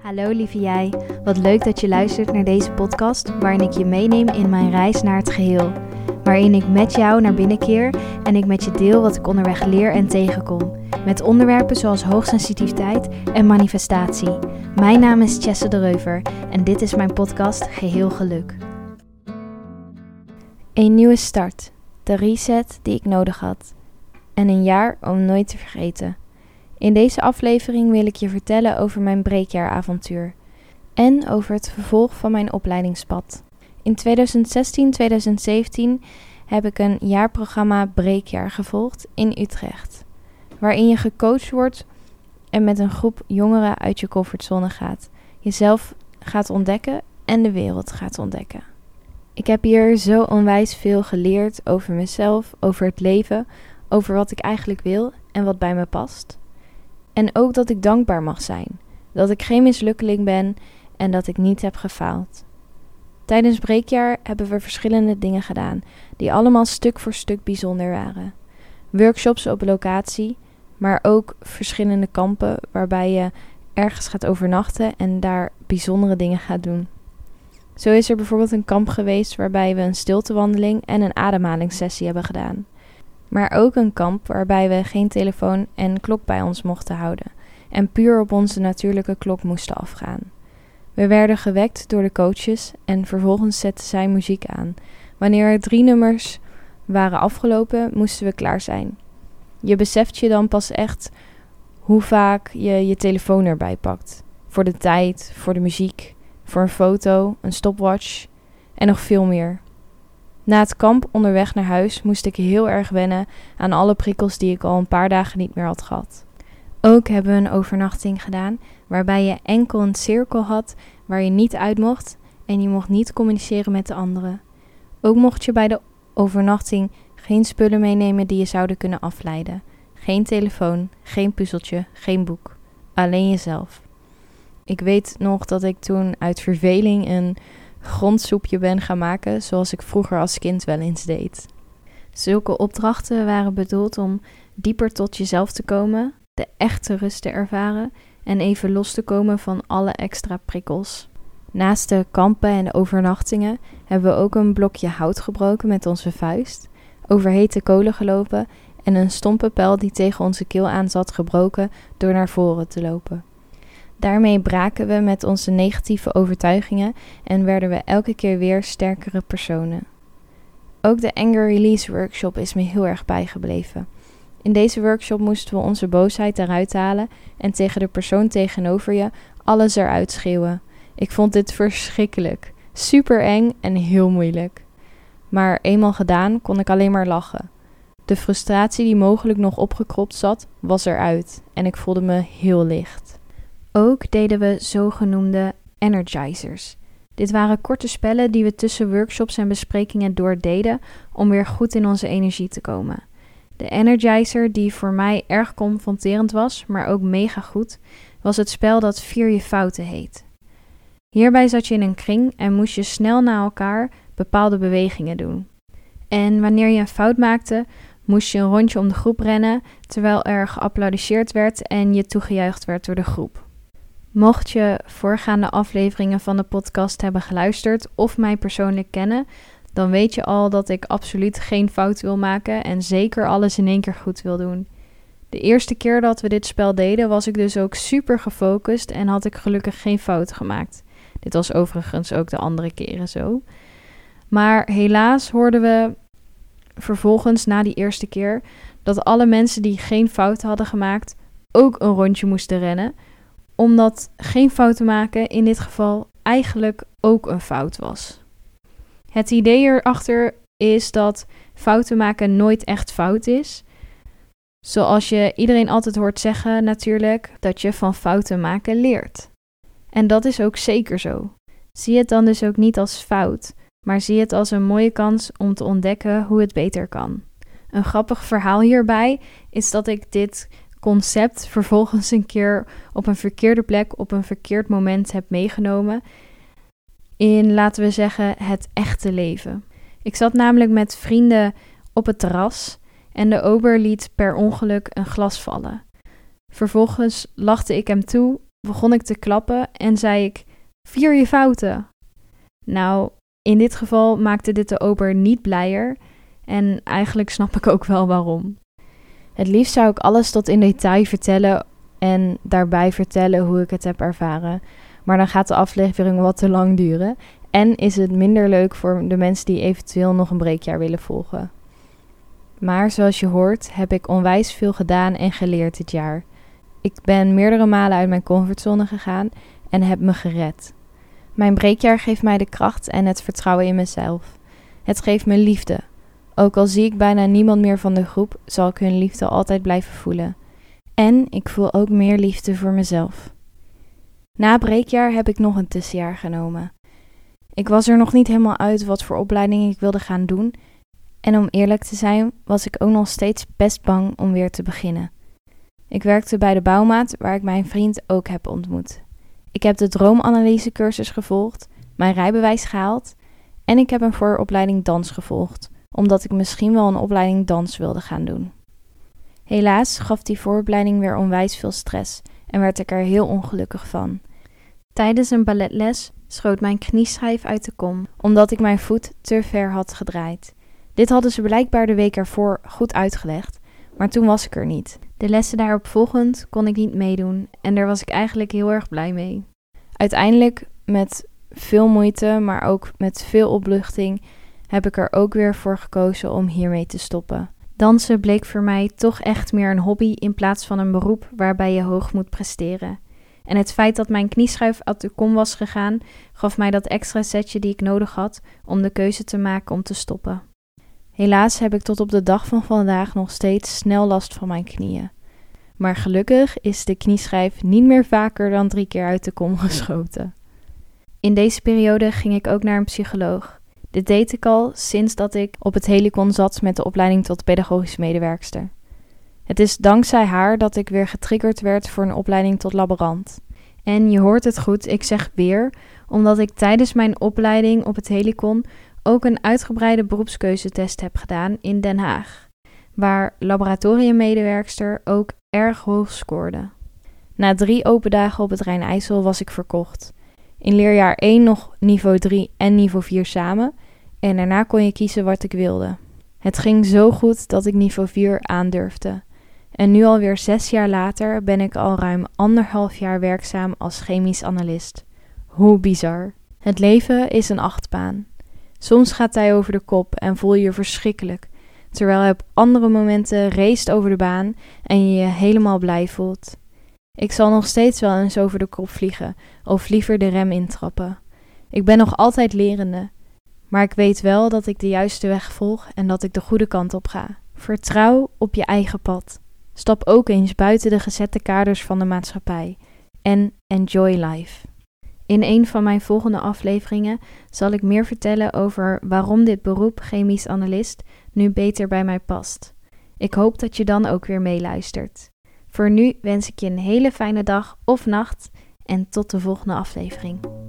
Hallo lieve jij, wat leuk dat je luistert naar deze podcast waarin ik je meeneem in mijn reis naar het geheel. Waarin ik met jou naar binnen keer en ik met je deel wat ik onderweg leer en tegenkom. Met onderwerpen zoals hoogsensitiviteit en manifestatie. Mijn naam is Chesse de Reuver en dit is mijn podcast Geheel Geluk. Een nieuwe start, de reset die ik nodig had. En een jaar om nooit te vergeten. In deze aflevering wil ik je vertellen over mijn breekjaaravontuur en over het vervolg van mijn opleidingspad. In 2016-2017 heb ik een jaarprogramma Breekjaar gevolgd in Utrecht, waarin je gecoacht wordt en met een groep jongeren uit je comfortzone gaat, jezelf gaat ontdekken en de wereld gaat ontdekken. Ik heb hier zo onwijs veel geleerd over mezelf, over het leven, over wat ik eigenlijk wil en wat bij me past. En ook dat ik dankbaar mag zijn, dat ik geen mislukkeling ben en dat ik niet heb gefaald. Tijdens breekjaar hebben we verschillende dingen gedaan, die allemaal stuk voor stuk bijzonder waren. Workshops op locatie, maar ook verschillende kampen waarbij je ergens gaat overnachten en daar bijzondere dingen gaat doen. Zo is er bijvoorbeeld een kamp geweest waarbij we een stiltewandeling en een ademhalingssessie hebben gedaan maar ook een kamp waarbij we geen telefoon en klok bij ons mochten houden en puur op onze natuurlijke klok moesten afgaan. We werden gewekt door de coaches en vervolgens zetten zij muziek aan. Wanneer er drie nummers waren afgelopen, moesten we klaar zijn. Je beseft je dan pas echt hoe vaak je je telefoon erbij pakt. Voor de tijd, voor de muziek, voor een foto, een stopwatch en nog veel meer. Na het kamp onderweg naar huis moest ik heel erg wennen aan alle prikkels die ik al een paar dagen niet meer had gehad. Ook hebben we een overnachting gedaan waarbij je enkel een cirkel had waar je niet uit mocht en je mocht niet communiceren met de anderen. Ook mocht je bij de overnachting geen spullen meenemen die je zouden kunnen afleiden. Geen telefoon, geen puzzeltje, geen boek. Alleen jezelf. Ik weet nog dat ik toen uit verveling een grondsoepje ben gaan maken, zoals ik vroeger als kind wel eens deed. Zulke opdrachten waren bedoeld om dieper tot jezelf te komen, de echte rust te ervaren en even los te komen van alle extra prikkels. Naast de kampen en overnachtingen hebben we ook een blokje hout gebroken met onze vuist, over hete kolen gelopen en een stompe pijl die tegen onze keel aan zat gebroken door naar voren te lopen. Daarmee braken we met onze negatieve overtuigingen en werden we elke keer weer sterkere personen. Ook de Anger Release Workshop is me heel erg bijgebleven. In deze workshop moesten we onze boosheid eruit halen en tegen de persoon tegenover je alles eruit schreeuwen. Ik vond dit verschrikkelijk, super eng en heel moeilijk. Maar eenmaal gedaan kon ik alleen maar lachen. De frustratie die mogelijk nog opgekropt zat, was eruit en ik voelde me heel licht. Ook deden we zogenoemde energizers. Dit waren korte spellen die we tussen workshops en besprekingen doordeden om weer goed in onze energie te komen. De energizer, die voor mij erg confronterend was, maar ook mega goed, was het spel dat Vier je fouten heet. Hierbij zat je in een kring en moest je snel na elkaar bepaalde bewegingen doen. En wanneer je een fout maakte, moest je een rondje om de groep rennen terwijl er geapplaudisseerd werd en je toegejuicht werd door de groep. Mocht je voorgaande afleveringen van de podcast hebben geluisterd of mij persoonlijk kennen, dan weet je al dat ik absoluut geen fout wil maken en zeker alles in één keer goed wil doen. De eerste keer dat we dit spel deden, was ik dus ook super gefocust en had ik gelukkig geen fouten gemaakt. Dit was overigens ook de andere keren zo. Maar helaas hoorden we vervolgens na die eerste keer dat alle mensen die geen fouten hadden gemaakt ook een rondje moesten rennen omdat geen fouten maken in dit geval eigenlijk ook een fout was. Het idee erachter is dat fouten maken nooit echt fout is. Zoals je iedereen altijd hoort zeggen, natuurlijk, dat je van fouten maken leert. En dat is ook zeker zo. Zie het dan dus ook niet als fout, maar zie het als een mooie kans om te ontdekken hoe het beter kan. Een grappig verhaal hierbij is dat ik dit concept vervolgens een keer op een verkeerde plek op een verkeerd moment heb meegenomen. In, laten we zeggen, het echte leven. Ik zat namelijk met vrienden op het terras en de ober liet per ongeluk een glas vallen. Vervolgens lachte ik hem toe, begon ik te klappen en zei ik: Vier je fouten. Nou, in dit geval maakte dit de ober niet blijer. En eigenlijk snap ik ook wel waarom. Het liefst zou ik alles tot in detail vertellen en daarbij vertellen hoe ik het heb ervaren. Maar dan gaat de aflevering wat te lang duren. En is het minder leuk voor de mensen die eventueel nog een breekjaar willen volgen. Maar zoals je hoort, heb ik onwijs veel gedaan en geleerd dit jaar. Ik ben meerdere malen uit mijn comfortzone gegaan en heb me gered. Mijn breekjaar geeft mij de kracht en het vertrouwen in mezelf. Het geeft me liefde. Ook al zie ik bijna niemand meer van de groep, zal ik hun liefde altijd blijven voelen. En ik voel ook meer liefde voor mezelf. Na breekjaar heb ik nog een tussenjaar genomen. Ik was er nog niet helemaal uit wat voor opleiding ik wilde gaan doen. En om eerlijk te zijn, was ik ook nog steeds best bang om weer te beginnen. Ik werkte bij de bouwmaat, waar ik mijn vriend ook heb ontmoet. Ik heb de droomanalysecursus gevolgd, mijn rijbewijs gehaald en ik heb een vooropleiding dans gevolgd, omdat ik misschien wel een opleiding dans wilde gaan doen. Helaas gaf die vooropleiding weer onwijs veel stress en werd ik er heel ongelukkig van. Tijdens een balletles schoot mijn knieschijf uit de kom, omdat ik mijn voet te ver had gedraaid. Dit hadden ze blijkbaar de week ervoor goed uitgelegd, maar toen was ik er niet. De lessen daarop volgend kon ik niet meedoen en daar was ik eigenlijk heel erg blij mee. Uiteindelijk, met veel moeite, maar ook met veel opluchting, heb ik er ook weer voor gekozen om hiermee te stoppen. Dansen bleek voor mij toch echt meer een hobby in plaats van een beroep waarbij je hoog moet presteren. En het feit dat mijn knieschuif uit de kom was gegaan, gaf mij dat extra setje die ik nodig had om de keuze te maken om te stoppen. Helaas heb ik tot op de dag van vandaag nog steeds snel last van mijn knieën. Maar gelukkig is de knieschijf niet meer vaker dan drie keer uit de kom geschoten. In deze periode ging ik ook naar een psycholoog. Dit deed ik al sinds dat ik op het helikon zat met de opleiding tot pedagogisch medewerkster. Het is dankzij haar dat ik weer getriggerd werd voor een opleiding tot laborant. En je hoort het goed, ik zeg weer, omdat ik tijdens mijn opleiding op het helikon ook een uitgebreide beroepskeuzetest heb gedaan in Den Haag, waar laboratoriummedewerkster ook erg hoog scoorde. Na drie open dagen op het Rijn-IJssel was ik verkocht. In leerjaar 1 nog niveau 3 en niveau 4 samen, en daarna kon je kiezen wat ik wilde. Het ging zo goed dat ik niveau 4 aandurfde. En nu alweer zes jaar later ben ik al ruim anderhalf jaar werkzaam als chemisch analist. Hoe bizar. Het leven is een achtbaan. Soms gaat hij over de kop en voel je je verschrikkelijk, terwijl hij op andere momenten race over de baan en je je helemaal blij voelt. Ik zal nog steeds wel eens over de kop vliegen, of liever de rem intrappen. Ik ben nog altijd lerende, maar ik weet wel dat ik de juiste weg volg en dat ik de goede kant op ga. Vertrouw op je eigen pad. Stap ook eens buiten de gezette kaders van de maatschappij en enjoy life. In een van mijn volgende afleveringen zal ik meer vertellen over waarom dit beroep chemisch analist nu beter bij mij past. Ik hoop dat je dan ook weer meeluistert. Voor nu wens ik je een hele fijne dag of nacht en tot de volgende aflevering.